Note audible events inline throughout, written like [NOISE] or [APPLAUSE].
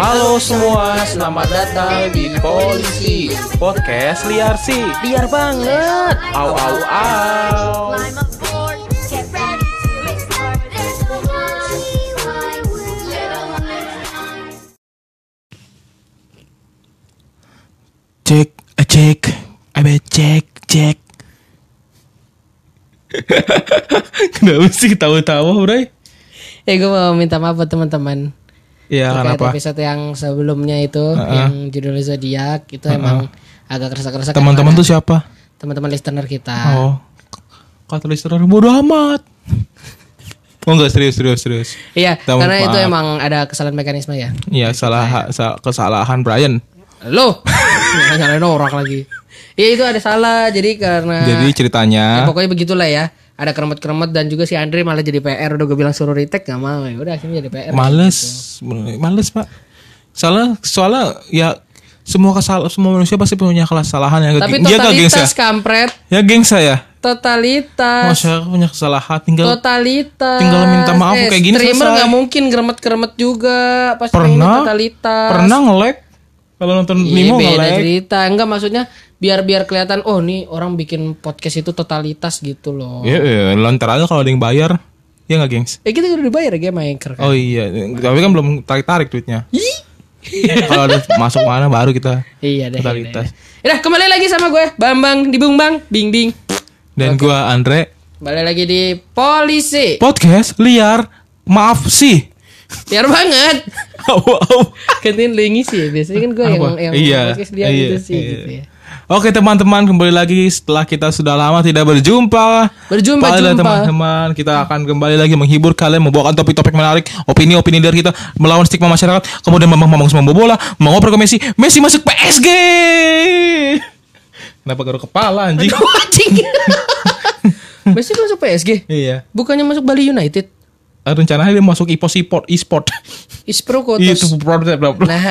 Halo semua, selamat datang di Polisi Podcast Liar sih Liar banget. Au au au Cek, eh, cek, abe cek, cek [LAUGHS] Kenapa sih ketawa-tawa bro? Eh gue mau minta maaf buat teman-teman. Ya Terkait kenapa? episode yang sebelumnya itu Heeh. yang judulnya zodiak itu emang agak kerasa-kerasa Teman-teman tuh siapa? teman-teman listener kita. Oh Kata listener bodo amat Oh enggak serius serius serius Iya, Teman- karena itu maaf. emang ada kesalahan mekanisme ya. Iya salah sa- kesalahan Brian Lo [LAUGHS] nyalain orang lagi. Iya itu ada salah jadi karena Jadi ceritanya ya, pokoknya begitulah ya. Ada keremet-keremet dan juga si Andre malah jadi PR udah gue bilang suruh retake gak mau. Ya udah akhirnya jadi PR. males males pak. Salah soalnya ya semua kesal semua manusia pasti punya kesalahan yang Tapi dia gak gengs ya totalitas kampret, ya gengs saya. Totalitas. masyarakat punya kesalahan tinggal totalitas. tinggal minta maaf eh, kayak gini streamer nggak mungkin geremet-geremet juga. Pasti Pernah? totalitas. pernah nge-lag kalau nonton Iya, Nemo beda nge-lag cerita. Enggak maksudnya biar biar kelihatan oh nih orang bikin podcast itu totalitas gitu loh. Ya ya lontar aja kalau ada yang bayar. Ya nggak gengs? Eh kita udah dibayar ya game anchor kan? Oh iya. Tapi kan belum tarik tarik duitnya [LAUGHS] kalau ada masuk mana baru kita iya deh totalitas. Udah kembali lagi sama gue Bambang di Bung Bang Bing Bing. Dan gua Andre. Kembali lagi di Polisi. Podcast liar maaf sih Biar banget. Gantiin yang ngisi ya Biasanya kan gue yang, yang iya, podcast dia iya, gitu sih iya. gitu ya Oke teman-teman kembali lagi setelah kita sudah lama tidak berjumpa. Berjumpa, Pada teman-teman kita akan kembali lagi menghibur kalian membawakan topik-topik menarik, opini-opini dari kita melawan stigma masyarakat, kemudian memang ngomong semua bola, mengoper ke Messi, Messi masuk PSG. Kenapa garuk kepala anjing? Anjing [LAUGHS] Messi masuk PSG iya. Bukannya masuk Bali United Rencananya dia masuk e-sport e-sport. E-sport. Ispro Itu Kotos produk Nah.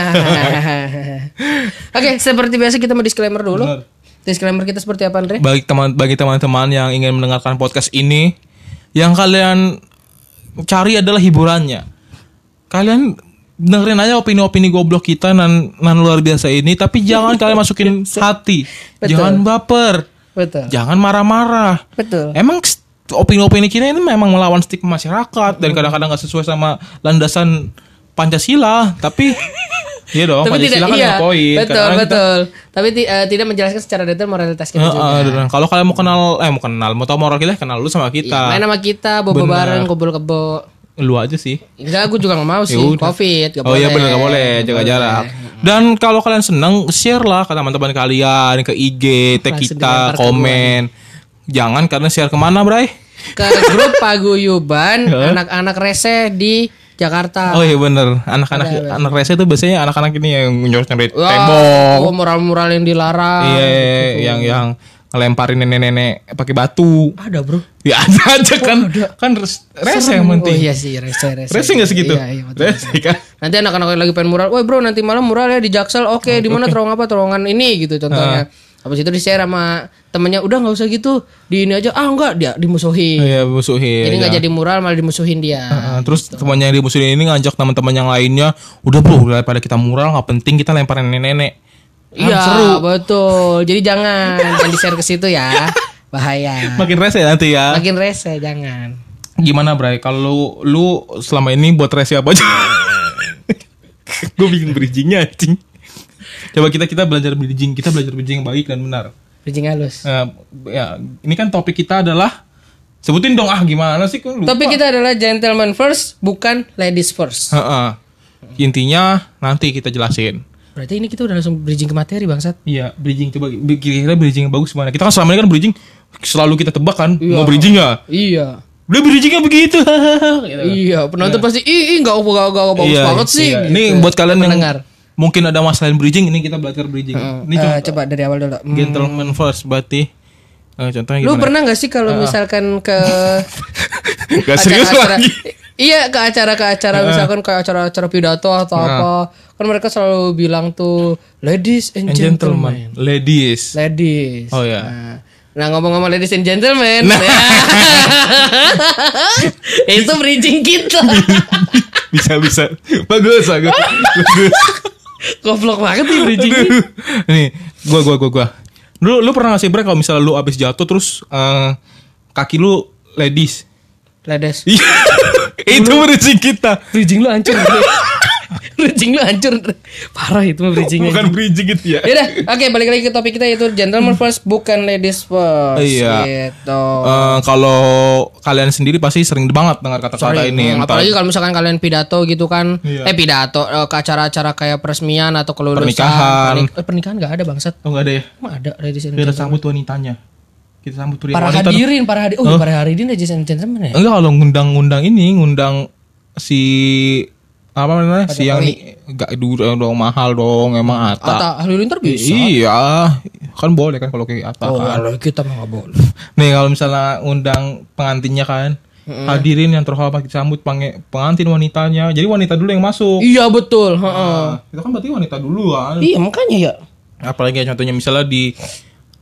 Oke seperti biasa kita mau disclaimer dulu. Benar. Disclaimer kita seperti apa Andre? bagi teman bagi teman-teman yang ingin mendengarkan podcast ini yang kalian cari adalah hiburannya. Kalian dengerin aja opini-opini goblok kita nan, nan luar biasa ini tapi jangan kalian masukin [LAUGHS] hati. Betul. jangan baper. Betul. Jangan marah-marah. Betul. Emang opini-opini kita ini memang melawan stigma masyarakat dan kadang-kadang nggak sesuai sama landasan Pancasila tapi [LAUGHS] Iya dong, Tapi Pancasila tidak kan iya poin. Betul Kadang-kadang kita- betul. Tapi eh, tidak menjelaskan secara detail moralitas kita Heeh, juga. dan kalau kalian mau kenal eh mau kenal mau tahu moral kita kenal dulu sama Iya, kita. Main sama kita Bobo Benar. bareng Kumpul kebo. Lu aja sih. Enggak gue juga gak mau sih. Ya udah. Covid gak oh iya benar nggak boleh. jaga boleh. jarak. dan kalau kalian seneng share lah ke teman-teman kalian ke IG tag kita komen jangan karena share ke mana Bray? Ke grup paguyuban Anak-anak rese di Jakarta. Oh iya bener. Anak-anak anak rese itu biasanya anak-anak ini yang nyuruh nyuruh Wah, tembok. oh, mural-mural yang dilarang iya yang yang ngelemparin nenek-nenek pakai batu. Ada bro. Ya ada aja kan. kan res- rese yang Oh penting iya sih rese rese rese nggak segitu Iya, iya, betul, rese kan? Nanti anak-anak lagi pengen mural, woi bro nanti malam mural ya di Jaksel, oke di mana terowongan apa? Terowongan ini gitu contohnya. Ah. Habis itu di share sama temennya, udah nggak usah gitu, di ini aja, ah enggak dia dimusuhin. iya musuhin Jadi nggak ya. jadi mural malah dimusuhin dia. Nah, terus temannya yang dimusuhin ini ngajak teman-teman yang lainnya, udah bro daripada kita mural nggak penting kita lemparin nenek-nenek. Kan Iya seru. betul. Jadi jangan jangan di share ke situ ya, bahaya. Makin rese nanti ya. Makin rese jangan. Gimana Bray? Kalau lu, lu selama ini buat rese apa aja? [LAUGHS] Gue bikin bridgingnya anjing. Coba kita kita belajar bridging, kita belajar bridging yang baik dan benar. Bridging halus. Eh, ya, ini kan topik kita adalah sebutin dong ah gimana sih? Kan lupa. Topik kita adalah gentleman first, bukan ladies first. Heeh. Intinya nanti kita jelasin. Berarti ini kita udah langsung bridging ke materi bangsat. Iya, bridging coba kira-kira bridging yang bagus gimana? Kita kan selama ini kan bridging selalu kita tebak kan, mau bridging nggak? Iya. Udah bridgingnya begitu. Gitu. Iya, [LAUGHS] penonton pasti ih ih nggak nggak bagus Iya, banget sih. iya. gitu. Ini buat kalian yang Pendengar. Mungkin ada masalah bridging, ini kita belajar bridging. Ini Eh, contoh coba dari awal dulu. Hmm. gentleman first berarti. Eh, contohnya Lu gimana? pernah nggak sih kalau misalkan ke [LAUGHS] Gak serius acara-acara- lagi. Iya ke acara ke acara misalkan ke acara-acara pidato atau apa kan mereka selalu bilang tuh ladies and, And gentlemen. ladies. ladies Oh, ya. nah, nah, ngomong-ngomong ladies and gentlemen Nah. [LAUGHS] itu bridging kita [LAUGHS] bisa bisa. Bagus bagus. bagus. Goblok banget nih bridging. Aduh. Nih, gua gua gua gua. Lu lu pernah ngasih break kalau misalnya lu abis jatuh terus eh, kaki lu ladies. Ledes. Iya. [LAUGHS] Itu bridging kita. Bridging lu hancur. Bridging lu hancur. Parah itu mah bridgingnya. Bukan bridging itu ya. Yaudah, oke balik lagi ke topik kita yaitu gentleman first bukan ladies first. Iya. Gitu. Eh, kalau kalian sendiri pasti sering banget dengar kata-kata ini. hmm, apalagi kalau misalkan kalian pidato gitu kan, Iya. eh pidato eh, ke acara-acara kayak peresmian atau kelulusan, Pernikahan. pernik- eh, pernikahan nggak ada bangsat, Oh enggak ada ya? emang ada ladies and gentlemen. sambut wanitanya. Kita sambut pria Para wanita. hadirin, para hadirin, oh para hadirin ladies and gentlemen ya. Enggak kalau ngundang-ngundang ini, ngundang si apa namanya? Si yang ni- enggak dulu dong mahal dong emang Ata. Atau halilintar bisa. Iya, kan boleh kan kalau kayak Ata Oh, kan. kalau kita mah nggak boleh. Nih kalau misalnya undang pengantinnya kan, hadirin yang terhormat disambut pange- pengantin wanitanya. Jadi wanita dulu yang masuk. Iya betul. heeh. Nah, itu kan berarti wanita dulu kan. Iya makanya ya. Apalagi contohnya misalnya di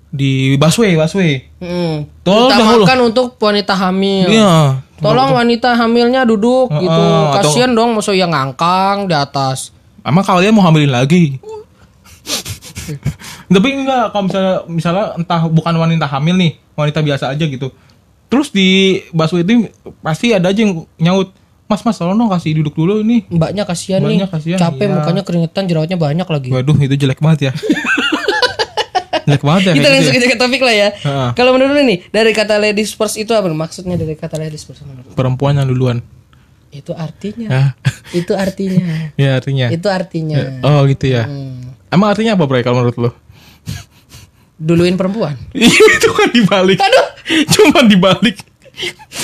di busway, busway. Hmm. Tolong dahulu. Untuk wanita hamil. Iya. Tolong wanita hamilnya duduk Heeh, gitu. atau- Kasihan dong masa yang ngangkang di atas. Emang kalian mau hamilin lagi? [LAUGHS] Tapi enggak kalau misalnya misalnya entah bukan wanita hamil nih, wanita biasa aja gitu. Terus di busway itu pasti ada aja yang nyaut, "Mas, Mas, tolong dong kasih duduk dulu ini." Mbaknya kasihan Mbaknya nih. kasihan, Capek iya. mukanya keringetan jerawatnya banyak lagi. Waduh, itu jelek banget ya. [LAUGHS] jelek banget ya. [LAUGHS] Kita langsung gitu ya. ke topik lah ya. Heeh. Kalau menurut lu nih, dari kata ladies first itu apa? Maksudnya dari kata ladies first menurut? Perempuan yang duluan. Itu artinya. Ya. [LAUGHS] itu artinya. [LAUGHS] ya artinya. itu artinya. Oh, gitu ya. Hmm. Emang artinya apa, Bray, kalau menurut lo? Duluin perempuan. itu kan dibalik. Aduh. Cuma dibalik.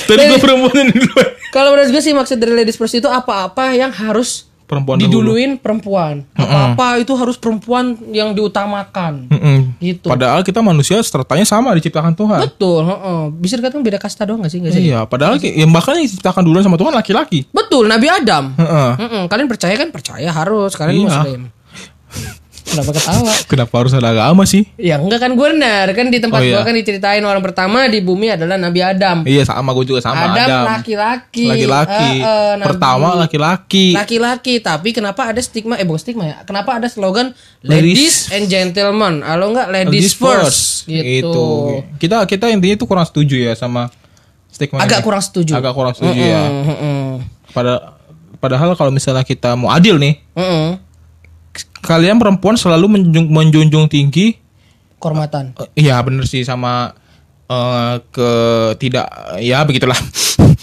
Tadi gue perempuan yang duluan. Kalau menurut gue sih maksud dari ladies first itu apa-apa yang harus Perempuan diduluin perempuan. Apa-apa itu harus perempuan yang diutamakan. Mm-mm. Gitu. Padahal kita manusia sertanya sama diciptakan Tuhan. Betul, heeh. Bisa dikatakan beda kasta doang gak sih? Nggak sih? Iya, padahal yang bahkan yang diciptakan duluan sama Tuhan laki-laki. Betul, Nabi Adam. Heeh. Mm-mm, Kalian percaya kan? Percaya harus. Kalian Iya. muslim. [LAUGHS] Kenapa ketawa? Kenapa harus ada agama sih? Ya enggak kan gue benar kan di tempat Oh, iya. gua kan diceritain orang pertama di bumi adalah Nabi Adam. Iya sama gue juga sama Adam Adam. laki-laki. Laki-laki. Eh, Nabi- Pertama laki-laki. Laki-laki, tapi kenapa ada stigma? Eh bukan stigma ya. Kenapa ada slogan Ladies- ladies, and gentlemen? Kalau enggak ladies, first, gitu. Itu. Kita kita intinya itu kurang setuju ya sama stigma. Agak ini. kurang setuju. Agak kurang setuju ya. Mm, mm, mm. Pada padahal kalau misalnya kita mau adil nih, Mm, mm. Kalian perempuan selalu menjunjung, menjunjung tinggi Kehormatan. Eh, Iya bener sih sama eh, ke tidak ya begitulah.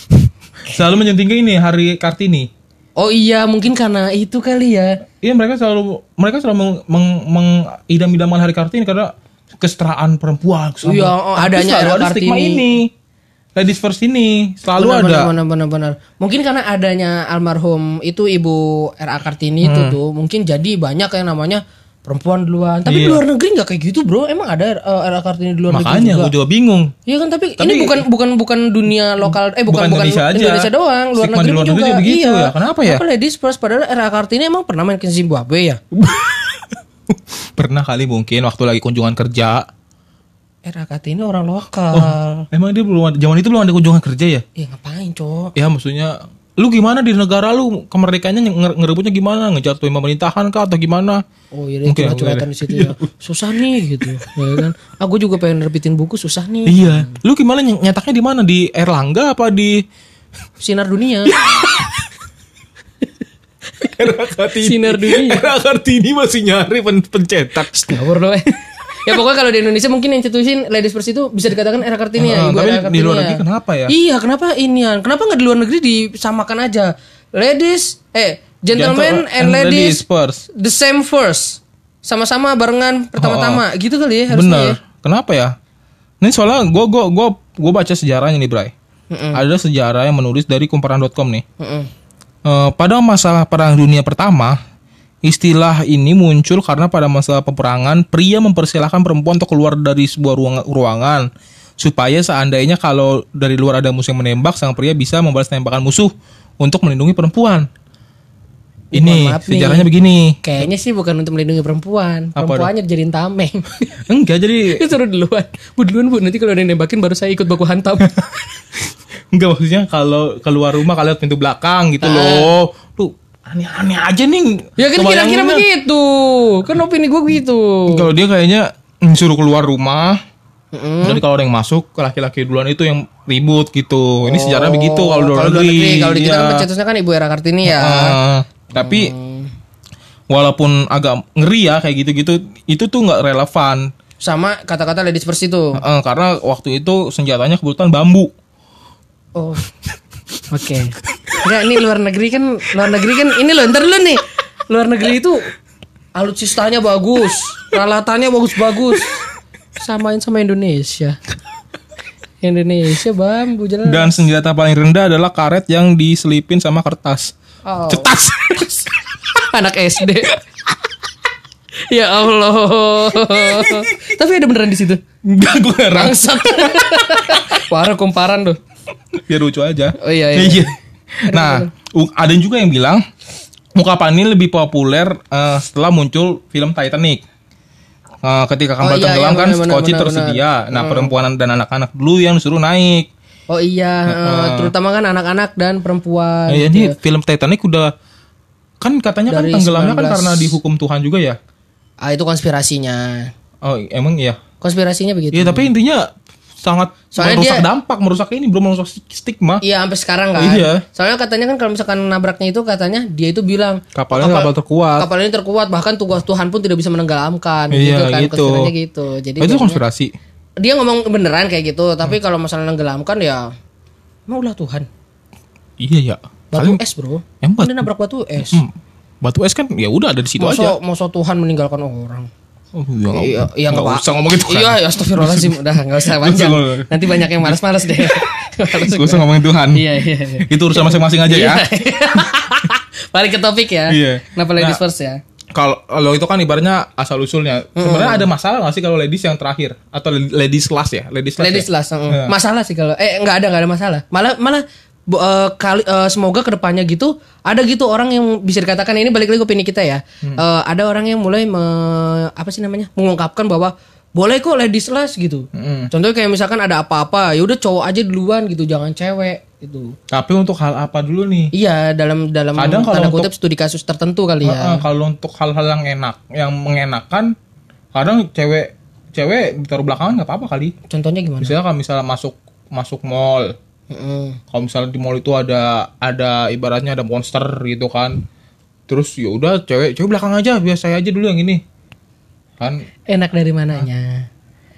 [LAUGHS] selalu menjunjung tinggi ini hari Kartini. Oh iya, mungkin karena itu kali ya. Iya mereka selalu mereka selalu meng, meng, mengidam-idamkan hari Kartini karena kesetaraan perempuan. Iya, oh, adanya selalu ada stigma Kartini. ini. Ladies first ini selalu benar, ada. Benar, benar, benar. Mungkin karena adanya almarhum itu Ibu R.A. Kartini itu Hmm. tuh, mungkin jadi banyak yang namanya perempuan duluan. Tapi di Iya. luar negeri nggak kayak gitu, bro. Emang ada uh, R.A. Kartini di luar Makanya negeri juga? juga bingung. Iya kan, tapi, Tapi- ini bukan bukan bukan dunia lokal, eh bukan Bukan bukan, Indonesia aja. doang, luar Stigma negeri di luar juga. negeri begitu iya. ya. Kenapa ya? Apa ladies first? Padahal R.A. Kartini emang pernah main ke Zimbabwe ya? [LAUGHS] Pernah kali mungkin waktu lagi kunjungan kerja. R.A. Kartini orang lokal. Emang dia belum ada, zaman itu belum ada kunjungan kerja ya? Iya ngapain, cok? Ya maksudnya lu gimana di negara lu kemerdekaannya nge- ngerebutnya gimana ngejatuhin pemerintahan kah atau gimana Oh iya, Mungkin, curhat-curhatan di situ ya. [LAUGHS] Susah nih gitu, ya kan? Aku juga pengen nerbitin buku susah nih. iya lu gimana ny- nyetaknya di mana di Erlangga apa di Sinar dunia. [LAUGHS] era Kartini Sinar dunia. era Kartini masih nyari pen- pencetak Ngawur loh. Ya pokoknya kalau di Indonesia mungkin yang cetusin ladies first itu bisa dikatakan era Kartini ya, ibu tapi era di luar ya. negeri kenapa ya? Iya, kenapa inian? Kenapa nggak di luar negeri disamakan aja? Ladies, eh gentlemen Gentle- and, and ladies ladies, first. the same first. Sama-sama barengan pertama-tama. Gitu kali ya harusnya ya. bener kenapa ya ini soalnya gue gua gua gua baca sejarahnya nih Bray ada sejarah yang menulis dari kumparan.com nih Heeh. Eh, pada masa Perang Dunia Pertama, istilah ini muncul karena pada masa peperangan pria mempersilahkan perempuan untuk keluar dari sebuah ruang- ruangan supaya seandainya kalau dari luar ada musuh yang menembak, sang pria bisa membalas tembakan musuh untuk melindungi perempuan. Ini Mohon maaf nih. sejarahnya begini. Kayaknya sih bukan untuk melindungi perempuan. Apa Perempuannya dijadiin tameng. [LAUGHS] Enggak jadi [LAUGHS] Itu suruh duluan. Bu duluan bu, nanti kalau ada yang nembakin baru saya ikut baku hantam. [LAUGHS] Enggak maksudnya kalau keluar rumah kalian pintu belakang gitu Ah. loh. Aneh-aneh aja nih. Ya kan kira-kira begitu. Kan opini gue gitu. Kalau dia kayaknya mm, suruh keluar rumah. Dan kalau ada yang masuk, laki-laki duluan itu yang ribut gitu. Ini sejarah begitu kalau luar Oh, Kalau negeri. Kalau di kita kan Iya. pencetusnya kan Ibu Era Kartini ya. Ah, tapi walaupun agak ngeri ya kayak gitu-gitu, itu tuh nggak relevan. Sama kata-kata ladies first itu. Eh, karena waktu itu senjatanya kebetulan bambu. Oh. [LAUGHS] Oke. Enggak nih luar negeri kan luar negeri kan ini loh ntar dulu nih. Luar negeri itu alutsistanya bagus, peralatannya bagus-bagus. Samain sama Indonesia. Indonesia bambu jelas. Dan senjata paling rendah adalah karet yang diselipin sama kertas. Oh. Cetas. [LAUGHS] Anak SD. ya Allah. Tapi ada beneran di situ. Enggak gue heran. Bangsat. Parah komparan tuh. Biar lucu aja. Oh, iya, iya. Nah, ada juga yang bilang ungkapan ini lebih populer eh, setelah muncul film Titanic. Eh, ketika kapal Oh, iya, tenggelam iya, kan benar, tersedia. Nah, perempuan dan anak-anak dulu yang disuruh naik. Oh iya, eh, terutama kan anak-anak dan perempuan. Nah, ya, ini film Titanic udah kan katanya Dari kan tenggelamnya kan 19. karena dihukum Tuhan juga ya. Ah itu konspirasinya. Oh, emang iya. Konspirasinya begitu. Iya, tapi intinya sangat Soalnya merusak dia- dampak, merusak ini belum merusak stigma. Iya sampai sekarang kan. Iya. Soalnya katanya kan kalau misalkan nabraknya itu katanya dia itu bilang Kapalnya kapal terkuat. Kapal ini terkuat bahkan tugas Tuhan pun tidak bisa menenggelamkan Iya, gitu kan gitu. gitu. Jadi Oh, itu konspirasi. dia ngomong beneran kayak gitu, tapi kalau masalah nenggelamkan ya mau ulah Tuhan. Iya ya. Batu Paling es, Bro. Yang dia nabrak batu es. Hmm. Batu es kan ya udah ada di situ aja. Masa, masa Tuhan meninggalkan orang? Oh, iya, nggak- Iya, iya nggak nggak usah ngomong gitu kan. Iya, ya astagfirullahaladzim. Udah nggak usah panjang. Nggak. Nanti banyak yang malas-malas deh. [LAUGHS] Gak usah ngomongin Tuhan. Iya, iya, iya. Itu urusan masing-masing aja ya. [LAUGHS] Balik ke topik ya. Iya. Kenapa ladies Nah, first ya? Kalau kalau itu kan ibaratnya asal usulnya. Sebenarnya ada masalah gak sih kalau ladies yang terakhir atau ladies last ya? Ladies last. Ladies ya? last. heeh. Iya. Masalah sih kalau eh nggak ada nggak ada masalah. Malah malah eh, kali eh, semoga ke depannya gitu ada gitu orang yang bisa dikatakan ini balik lagi ke opini kita ya. Hmm. Eh, ada orang yang mulai me- apa sih namanya mengungkapkan bahwa boleh kok ladies last gitu. Mm-mm. Contohnya kayak misalkan ada apa-apa ya udah cowok aja duluan gitu jangan cewek gitu. Tapi untuk hal apa dulu nih? Iya dalam dalam Kadang kalau tanda untuk- kutip studi kasus tertentu kali ya. Heeh, kalau untuk hal-hal yang enak, yang mengenakan, kadang cewek cewek ditaruh belakangan nggak apa-apa kali. Contohnya gimana? Misalnya kalau misalnya masuk masuk mall, Heeh. kalau misalnya di mall itu ada ada ibaratnya ada monster gitu kan terus ya udah cewek cewek belakang aja biar saya aja dulu yang ini kan Enak dari mananya?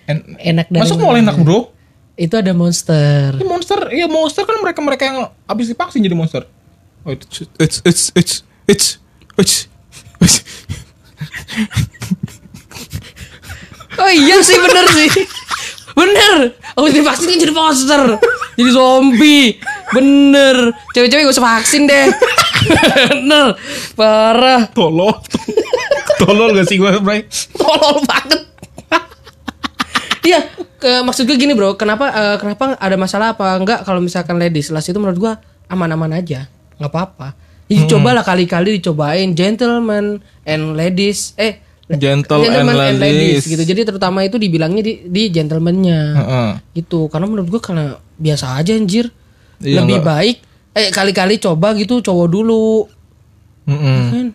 en- Enak dari masuk mall enak bro Itu ada monster. ini monster iya monster kan mereka mereka yang habis divaksin jadi monster oh it's it's it's it's it's it's, it's. Oh iya sih bener sih [LAUGHS] Bener. Aku divaksin kan jadi monster Jadi zombie. Bener. Cewek-cewek gak usah vaksin deh. [LAUGHS] Bener. Parah. Tolol. Tolol gak sih gue Bray? Tolol banget. Iya ke, Maksud gue gini bro. Kenapa eh, Kenapa ada masalah apa Enggak kalau misalkan ladies? Last itu menurut gue Aman-aman aja. Gak apa-apa. Jadi cobalah kali-kali dicobain Gentleman and ladies. Eh Gentle and ladies. gitu. Jadi terutama itu dibilangnya di, di gentlemannya Heeh. gitu karena menurut gua karena biasa aja anjir Iya, lebih nggak- baik eh kali-kali coba gitu cowok dulu Mm-mm. kan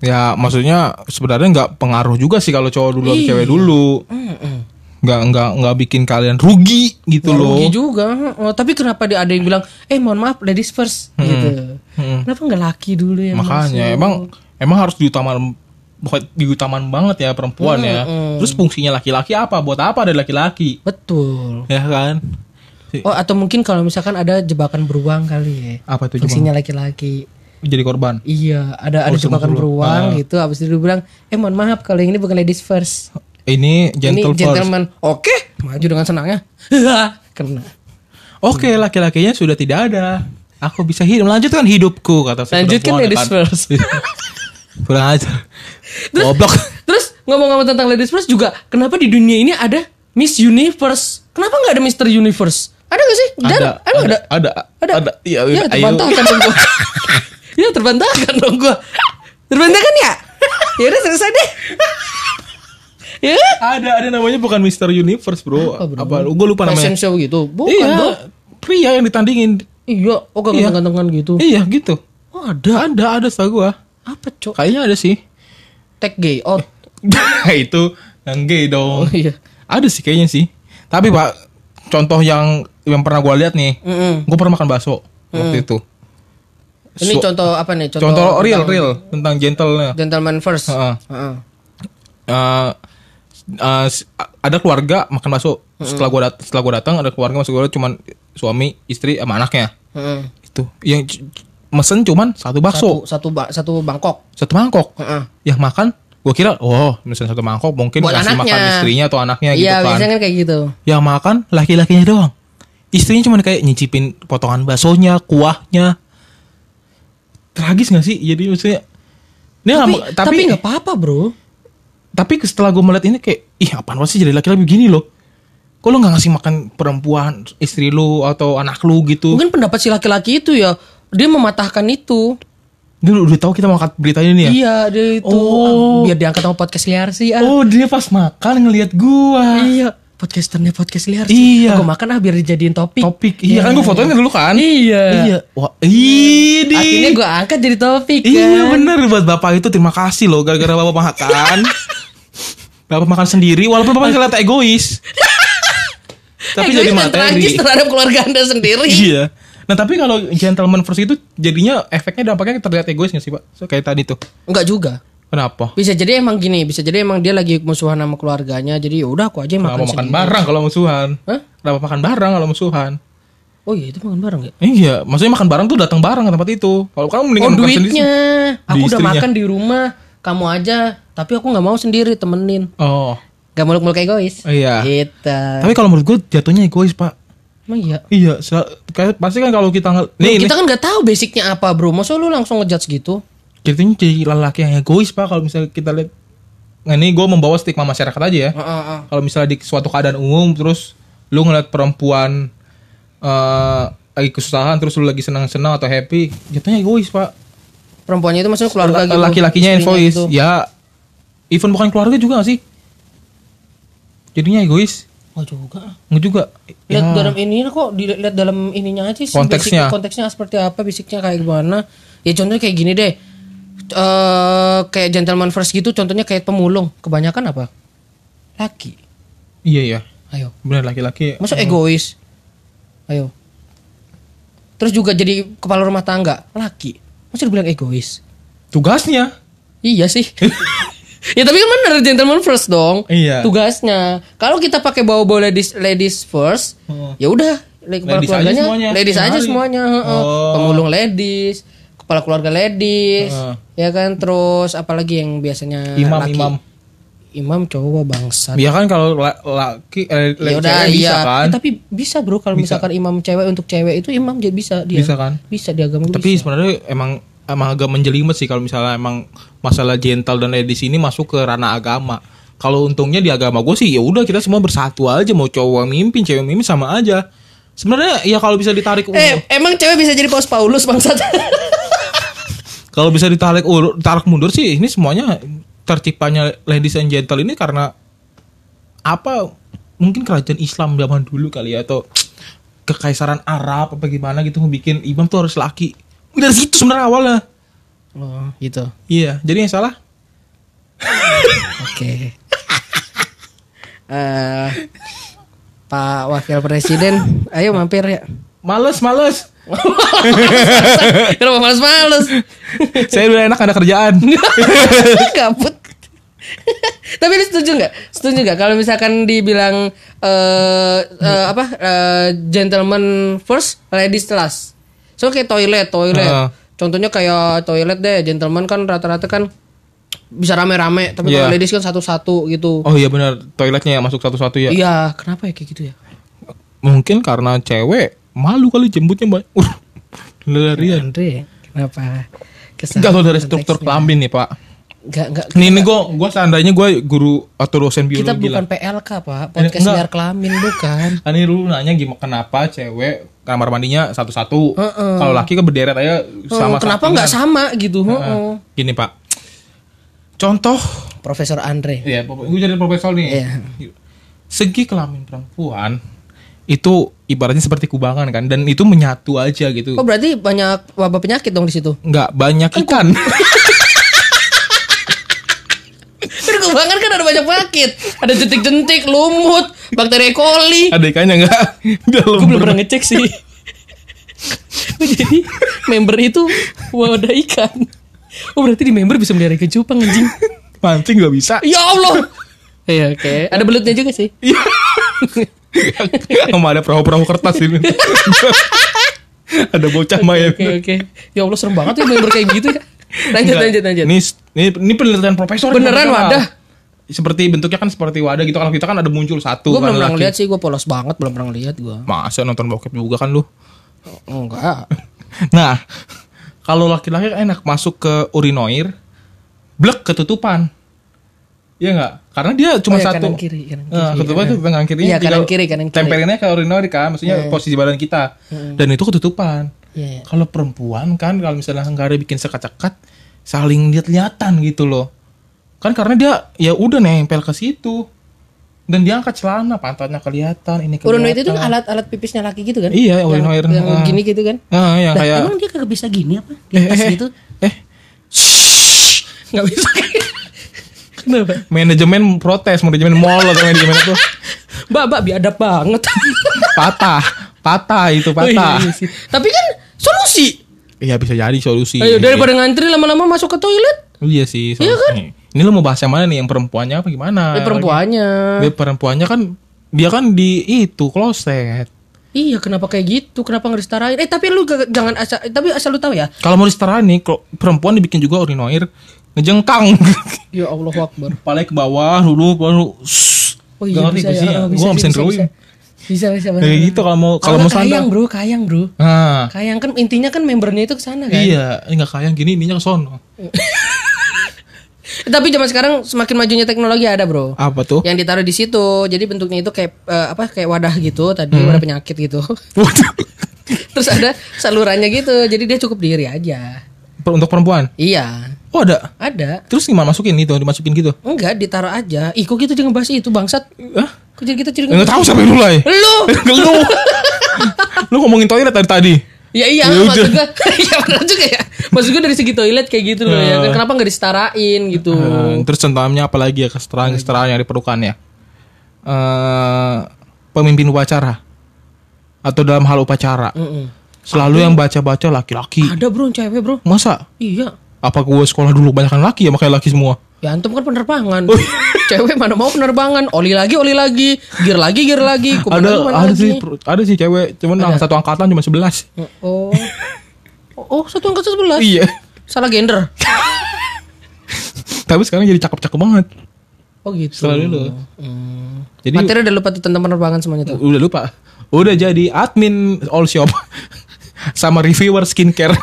ya maksudnya sebenarnya nggak pengaruh juga sih kalau cowok dulu atau Iya. cewek dulu Mm-mm. nggak nggak nggak bikin kalian rugi gitu Nggak loh rugi juga oh, tapi kenapa dia ada yang bilang eh mohon maaf ladies first gitu kenapa nggak laki dulu ya Makanya emang emang harus diutamakan bukan diutamakan banget ya perempuan ya. Terus fungsinya laki-laki apa? Buat apa ada laki-laki? betul Ya kan? Oh atau mungkin kalau misalkan ada jebakan beruang kali ya Apa itu fungsinya laki-laki jadi korban? Iya, ada ada Oh, jebakan sebelum- beruang Ah. gitu. Abis itu bilang, eh mohon maaf kalau yang ini bukan ladies first. Ini gentle ini first. gentleman. Oke, maju dengan senangnya. [LAUGHS] Kena. Oke, laki-lakinya sudah tidak ada. Aku bisa hidup melanjutkan hidupku kata si Lanjutkan perempuan, ya ladies kan? first. [LAUGHS] Kurang ajar. Goblok. [LAUGHS] Terus ngomong-ngomong tentang ladies first juga, kenapa di dunia ini ada Miss Universe? Kenapa nggak ada Mister Universe? Ada gak sih? Dan, Ada, emang ada, ada, ada, ada. Iya, ya, ayo. terbantahkan dong gua. [LAUGHS] ya terbantahkan dong gua. Terbantahkan ya? Ya udah selesai deh. ya? Ada, ada namanya bukan Mister Universe, bro. Apa, Gue lupa namanya. Fashion show gitu? Bukan iya. bro. pria yang ditandingin. Iya, oh Iya. ganteng-gantengan gitu. Iya gitu. Oh, ada. Ada ada setahu gua. Apa, Cok? Kayaknya ada sih. Tag gay out. [LAUGHS] itu yang gay Oh dong. iya. Ada sih kayaknya sih. Tapi Pak, contoh yang yang pernah gua lihat nih, Mm-mm. gua pernah makan bakso waktu itu. Ini So- contoh apa nih? contoh, real tentang real tentang gentle-nya. Gentleman first. Heeh. Heeh. Eh, eh, s- ada keluarga makan bakso. Setelah gua dat setelah gua datang ada keluarga masuk gua cuman suami, istri sama anaknya. Heeh. Itu yang mesen cuman satu bakso, Satu satu ba- satu Bangkok. satu mangkok. Heeh. Yang makan gua kira oh misalnya satu mangkok mungkin Buat kasih makan anaknya. istrinya atau anaknya gitu Iya, kan. biasanya kan kayak gitu. Yang makan laki-lakinya doang. Istrinya cuma kayak nyicipin potongan baksonya, kuahnya. Tragis gak sih? Jadi maksudnya ini Tapi lama- tapi nggak apa-apa, Bro. tapi setelah gue melihat ini kayak ih apaan sih jadi laki-laki begini loh kok lo nggak ngasih makan perempuan istri lu atau anak lu gitu Mungkin pendapat si laki-laki itu ya dia mematahkan itu. dia udah tahu kita mau angkat berita ini ya Iya, dia itu Oh. biar diangkat sama podcast liar sih ah. oh dia pas makan ngelihat gua Iya, podcasternya podcast liar Iya. Gue makan ah biar dijadiin topik. topik iya kan gue fotonya dulu kan Iya. iya wah ini Akhirnya gue angkat jadi topik iya kan. bener buat bapak itu terima kasih loh gara-gara bapak makan [LAUGHS] bapak makan sendiri walaupun bapak kelihatan egois [LAUGHS] tapi Egois jadi materi terhadap keluarga anda sendiri. Iya. Nah tapi kalau gentleman first itu jadinya efeknya dampaknya terlihat egois gak sih pak? So, kayak tadi tuh. Enggak juga. Kenapa? Bisa jadi emang gini, bisa jadi emang dia lagi musuhan sama keluarganya. Jadi ya udah aku aja yang Kenapa makan makan sendiri. bareng kalau musuhan? Hah? Kenapa makan bareng kalau musuhan? Oh iya itu makan bareng ya? Iya, maksudnya makan bareng tuh datang bareng ke tempat itu. Kalau kamu mendingan Oh makan sendiri. duitnya. Aku Di udah istrinya. makan di rumah, kamu aja. Tapi aku nggak mau sendiri temenin. Oh, Gak muluk-muluk egois. Iya. Gitu. tapi kalau menurut gue jatuhnya egois pak. Emang iya. Iya, kayak pasti kan kalau kita Bro, nih, kita kan nggak tahu basicnya apa bro. Masa lu langsung ngejudge gitu? jatuhnya jadi lelaki yang egois pak. Kalau misalnya kita lihat, nah ini gue membawa stigma masyarakat aja ya. Heeh, heeh. kalau misalnya di suatu keadaan umum terus lu ngeliat perempuan eh lagi kesusahan terus lu lagi senang-senang atau happy jatuhnya egois pak Perempuannya itu maksudnya keluarga gitu. laki-lakinya egois gitu. ya even bukan keluarga juga gak sih jadinya egois Oh juga. nggak juga Lihat Ya. dalam ini kok dilihat dalam ininya aja sih. Konteksnya. basic- konteksnya seperti apa, basicnya kayak gimana. Ya contohnya kayak gini deh. eh kayak gentleman first gitu contohnya kayak pemulung. Kebanyakan apa? Laki. iya iya Ayo. benar laki-laki Masa egois? Ayo. Terus juga jadi kepala rumah tangga, laki. Masa dibilang egois? tugasnya Iya sih. [LAUGHS] ya tapi kan bener gentleman first dong. Iya. Tugasnya. Kalau kita pakai bawa-bawa ladies ladies first, Hmm. ya udah kepala Ladies aja keluarganya semuanya, ladies aja semuanya, heeh. Oh. Pemulung ladies, kepala keluarga ladies, Heeh. ya kan terus apalagi yang biasanya imam laki. imam Imam cowok bangsat. ya kan kalau la- laki eh, Ya udah iya. kan Eh, tapi bisa bro kalau misalkan imam cewek untuk cewek itu imam jadi bisa dia. Bisa kan? Bisa di agama Tapi sebenarnya emang emang agak menjelimet sih kalau misalnya emang masalah gentle dan ladies ini masuk ke ranah agama. Kalau untungnya di agama gue sih ya udah kita semua bersatu aja mau cowok mimpin cewek mimpin sama aja. Sebenarnya ya kalau bisa ditarik Eh, emang cewek bisa jadi paus Paulus bangsat? [LAUGHS] kalau bisa ditarik ulur, tarik mundur sih ini semuanya terciptanya ladies and gentle ini karena apa mungkin kerajaan Islam zaman dulu kali ya atau kekaisaran Arab apa gimana gitu bikin imam tuh harus laki. Dari situ sebenarnya awalnya. oh, gitu. Iya, jadi yang salah Oke. Eh, Pak Wakil Presiden, ayo mampir ya. Males, males. Kenapa males-males? Saya udah enak ada kerjaan. [LAUGHS] Gabut. Tapi lu setuju nggak? Setuju nggak kalau misalkan dibilang eh eh, apa eh, gentleman first, ladies last. So kayak toilet, toilet. Heeh. Contohnya kayak toilet deh, gentleman kan rata-rata kan bisa rame-rame, tapi kalau Iya. ladies kan satu-satu gitu. Oh iya benar, toiletnya ya masuk satu-satu ya. Iya, kenapa ya kayak gitu ya? Mungkin karena cewek malu kali jemputnya banyak. Uh, larian. Kenapa? Kesal Enggak kalau dari struktur kelamin nih, Pak. Enggak, enggak. Nih, ini gue gua seandainya gue guru atau dosen biologi Kita bukan lah. PLK, Pak. Podcast enggak. liar kelamin bukan. [LAUGHS] Kan ini dulu nanya gimana kenapa cewek kamar mandinya satu-satu. Heeh. Kalau laki kan berderet aja sama Oh, kenapa nggak sama gitu? Heeh. Heeh. Gini, Pak. Contoh Profesor Andre. Iya, gue jadi profesor nih. Iya. Segi kelamin perempuan itu ibaratnya seperti kubangan kan dan itu menyatu aja gitu. Oh berarti banyak wabah penyakit dong di situ. Nggak banyak ikan. [LAUGHS] Kan kubangan kan ada banyak penyakit. Ada jentik-jentik, lumut, bakteri E. coli. Ada ikannya nggak? [LAUGHS] Dalam Gue belum pernah ngecek sih. Jadi member itu wadah ikan. Oh berarti di member bisa melihara ikan cupang anjing. mancing nggak bisa. Ya Allah. Iya oke. Ada belutnya juga sih. Iya. Sama ada perahu-perahu kertas ini. ada bocah main. Oke oke. Ya Allah serem banget ya member kayak gitu ya. Lanjut Nggak, lanjut lanjut. Ini, ini ini penelitian profesor. Beneran wadah? Seperti bentuknya kan seperti wadah gitu. Kalau kita kan ada muncul satu. Gue belum kan pernah laki. lihat sih. Gue polos banget belum pernah lihat gue. Masa nonton bokep juga kan lu? Enggak. [LAUGHS] Nah, kalau laki-laki enak masuk ke urinoir, blek ketutupan. Iya nggak? Karena dia cuma Oh, ya, satu. kanan kiri, kanan kiri. Nah, ketutupan kanan kiri. Iya, kanan kiri, kanan kiri. Tempelinnya ke urinoir kan, maksudnya posisi badan kita. Dan itu ketutupan. Iya. iya. Kalau perempuan kan, kalau misalnya nggak ada bikin sekat-sekat, saling lihat-lihatan gitu loh. Kan karena dia ya udah nempel ke situ. Dan dia angkat celana, pantatnya kelihatan, ini kelihatan. Urinoir itu kan alat-alat pipisnya laki gitu kan? Iya, Yang- urinoir. Yang, Ah. gini gitu kan? Ah, yang Nah, kayak emang dia kagak bisa gini apa? Di eh, atas eh, gitu? eh, Nggak bisa. Kenapa? manajemen protes, manajemen mall atau manajemen itu Mbak, mbak biadab banget. patah, patah itu Oh, iya, patah. iya. Tapi kan solusi. Iya bisa jadi solusi. Ayo daripada ngantri lama-lama masuk ke toilet. Iya sih. solusi. Ini lo mau bahas yang mana nih? Yang perempuannya apa gimana? Eh, perempuannya. Dia perempuannya kan dia kan di itu kloset. Iya, kenapa kayak gitu? Kenapa nggak disetarain? Eh, tapi lu gak- jangan asal tapi asal lu tahu ya. Kalau mau disetarain nih, klo- perempuan dibikin juga urinoir ngejengkang. [LAUGHS] Ya Allah Akbar. Kepalanya ke bawah dulu baru. Oh Gak ngerti bisa sih. ya. Gue gak bisa bisa, bisa. Bisa, bisa, bener, Kayak gitu kalau mau kalau Kalau mau kayang, sandal. Bro, kayang, Bro. Nah, Kayang kan intinya kan membernya itu ke sana kan. iya, ini nggak kayang gini, ininya ke sono. [LAUGHS] Tapi zaman sekarang semakin majunya teknologi ada, Bro. Apa tuh? Yang ditaruh di situ. Jadi bentuknya itu kayak eh, apa? Kayak wadah gitu, tadi Hmm. wadah penyakit gitu. [LAUGHS] [LAUGHS] Terus ada salurannya gitu. Jadi dia cukup diri aja. Untuk perempuan. Iya, Oh ada. ada. Terus gimana masukin itu? Dimasukin gitu? Enggak, ditaruh aja. Ih, kok gitu jangan bahas itu, bangsat. Hah? Kok jadi kita jadi Enggak tahu siapa yang mulai. Lu. [LAUGHS] lu. lu ngomongin toilet tadi tadi. Ya iya, Ya maksud gue Iya benar juga ya Maksud gue dari segi toilet kayak gitu loh ya. Kan Kenapa gak disetarain gitu? Eh, terus contohnya apa lagi ya kesetaraan kesetaraan yang diperlukan ya? Eh pemimpin upacara. Atau dalam hal upacara. Mm-mm. selalu yang baca-baca laki-laki. Ada bro cewek bro. Masa? Iya. Apa gue sekolah dulu banyak laki ya makanya laki semua? Ya antum kan penerbangan. [LAUGHS] Cewek mana mau penerbangan? Oli lagi, oli lagi. Gear lagi, gear lagi. Kuman lagi, ada kuman ada lagi. sih ada sih cewek. Cuman yang satu angkatan cuma 11 Oh [LAUGHS] Oh satu angkat sebelas Iya. Salah gender [LAUGHS] Tapi sekarang jadi cakep-cakep banget. Oh gitu Setelah dulu. Hmm. Jadi Materi udah lupa tuh tentang penerbangan semuanya tuh udah lupa. Udah jadi admin all shop sama reviewer skincare.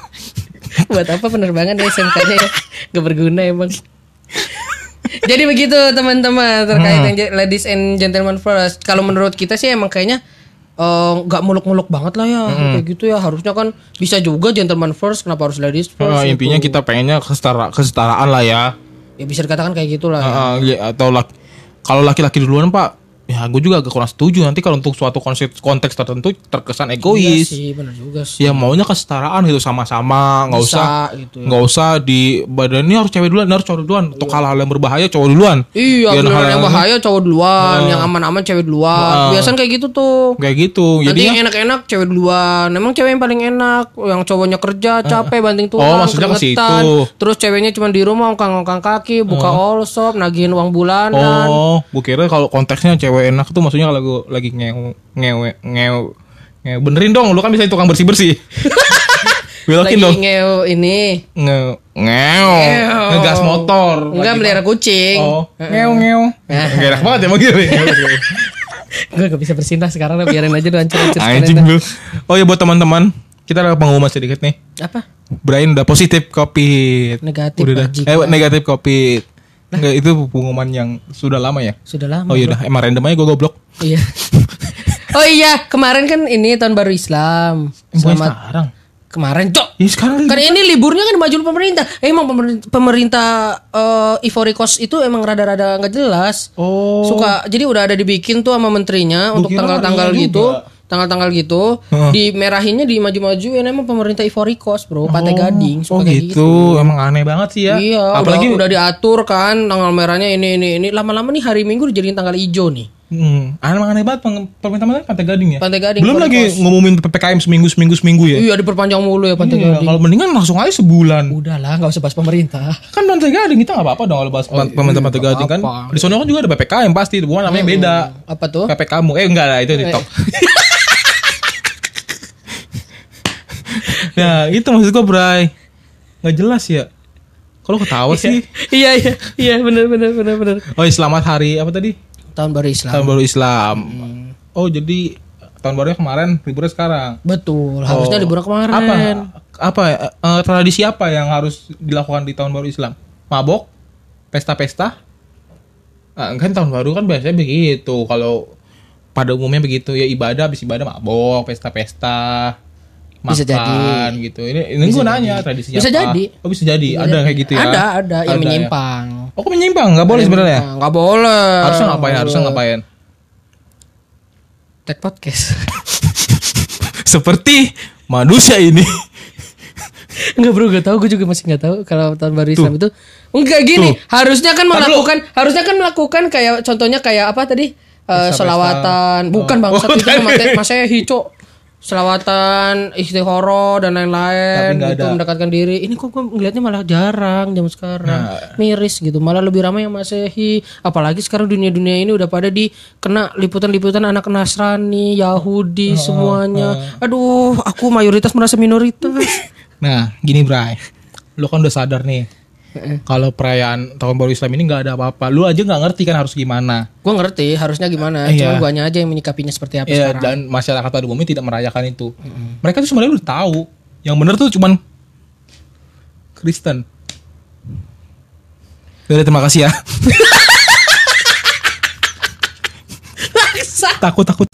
[LAUGHS] Buat apa penerbangan ya SMK-nya ya Gak berguna emang Jadi begitu teman-teman terkait yang j- ladies and gentlemen first. Kalau menurut kita sih emang kayaknya eh, nggak muluk-muluk banget lah ya kayak gitu ya. Harusnya kan bisa juga gentleman first. Kenapa harus ladies first? Eh, intinya kita pengennya kesetara kesetaraan lah ya. Ya bisa dikatakan kayak gitulah. ya. Eh, iya, atau lak- kalau laki-laki duluan pak, ya gue juga agak kurang setuju nanti kalau untuk suatu konteks, konteks tertentu terkesan Iya egois. sih, benar juga sih. Ya maunya kesetaraan gitu sama-sama, nggak usah gitu ya. nggak usah di badan ini harus cewek duluan, harus cowok duluan. Untuk hal-hal yang berbahaya cowok duluan. Iya, beneran hal- yang bahaya cowok duluan, yang aman-aman cewek duluan. Biasanya kayak gitu tuh. Kayak gitu. Nanti Jadi yang enak-enak cewek duluan. Emang cewek yang paling enak, yang cowoknya kerja capek banting tulang, Oh, maksudnya ke keringetan. situ. Terus ceweknya cuma di rumah ongkang-ongkang kaki, buka all shop, nagihin uang bulanan. Oh, gue kira kalau konteksnya cewek enak tuh maksudnya kalau gue lagi ngewe ngewe ngewe ngewe benerin dong, lu kan bisa tukang bersih bersih. [LAUGHS] Belokin Lagi dong. ngeo ini. Nge ngeo ngegas motor. Enggak melihara kucing. Oh, ngeo ngeo. Gak enak banget ya emang gitu. [LAUGHS] Gue gak bisa bersinta sekarang lah, biarin aja dulu hancur-hancur Anjing lu. Oh ya buat teman-teman, kita ada pengumuman sedikit nih. Apa? Brian udah positif COVID. Negatif, Udah Eh negatif COVID. Enggak itu pengumuman yang sudah lama ya. Sudah lama. Oh iya dah, emang random aja gue goblok. Iya. oh iya, kemarin kan ini tahun baru Islam. Bukan Selamat sekarang. kemarin, Cok. Ya sekarang Kan ini liburnya kan maju pemerintah. Eh, emang pemerintah, pemerintah eh, Ivory Coast itu emang rada-rada nggak jelas. Oh. Suka jadi udah ada dibikin tuh sama menterinya untuk kira tanggal-tanggal gitu. juga. Tanggal-tanggal gitu Heeh. dimerahinnya dimaju-majuin emang pemerintah Ivory Coast bro Pantai Gading Oh kayak gitu. Emang aneh banget sih ya. Iya, Apalagi udah, udah diatur kan tanggal merahnya ini ini ini lama-lama nih hari Minggu dijadiin tanggal hijau nih. Hmm, aneh aneh banget pemerintah mana Pantai Gading ya. Pantai Gading, Belum lagi ngumumin PPKM seminggu seminggu seminggu ya. Iya diperpanjang mulu ya Pantai Iya, Gading. kalau mendingan langsung aja sebulan. Udahlah nggak usah bahas pemerintah. Kan Pantai Gading kita nggak apa-apa dong kalau bahas pemerintah Pantai Gading kan. Di sana kan juga ada PPKM pasti, bukan namanya beda. Apa tuh? PP kamu. Eh enggak lah itu TikTok. [LAUGHS] nah, itu maksud gua, Bray. Nggak jelas ya. Kalau ketawa sih. iya iya iya benar benar benar benar. Oh, iya, selamat hari apa tadi? Tahun baru Islam. Tahun baru Islam. Oh, jadi tahun barunya kemarin, liburnya sekarang. Betul. Harusnya Oh. liburan kemarin. Apa apa eh, tradisi apa yang harus dilakukan di tahun baru Islam? Mabok? Pesta-pesta? Ah, kan tahun baru kan biasanya begitu. Kalau pada umumnya begitu ya ibadah habis ibadah mabok, pesta-pesta. Bisa makan jadi. gitu. Ini ini gue nanya tradisinya Bisa apa? jadi. Oh, bisa jadi. ada kayak gitu ya. Ada ada yang Ada ya. menyimpang. Oh, kok menyimpang? Enggak boleh sebenarnya. Nah, Nggak boleh. Harusnya ngapain? Harusnya ngapain? Tag podcast. [LAUGHS] Seperti manusia ini. [LAUGHS] Enggak bro, gak tahu. Gue juga masih nggak tahu kalau tahun baru Islam itu. Enggak gini. Harusnya kan melakukan, harusnya kan melakukan kayak contohnya kayak apa tadi? Pesta-pesta. selawatan. Bukan bang, Oh, itu [LAUGHS] tadi. mate masehi cok. Selawatan, istighoro dan lain-lain gitu ada. mendekatkan diri. Ini kok gue ngeliatnya malah jarang zaman sekarang. Nah. Miris gitu. Malah lebih ramai yang masehi. Apalagi sekarang dunia-dunia ini udah pada di kena liputan-liputan anak Nasrani, Yahudi semuanya. Aduh, aku mayoritas merasa minoritas. [LAUGHS] Nah, gini Bray. Lu kan udah sadar nih. Kalau perayaan tahun baru Islam ini nggak ada apa-apa. Lu aja nggak ngerti kan harus gimana. Gue ngerti harusnya gimana, Iya. cuma guanya aja yang menyikapinya seperti apa Ya, sekarang. dan masyarakat pada umumnya tidak merayakan itu. Mereka tuh sebenarnya udah tahu. Yang bener tuh cuman Kristen. Terima kasih ya. [LAUGHS] takut takut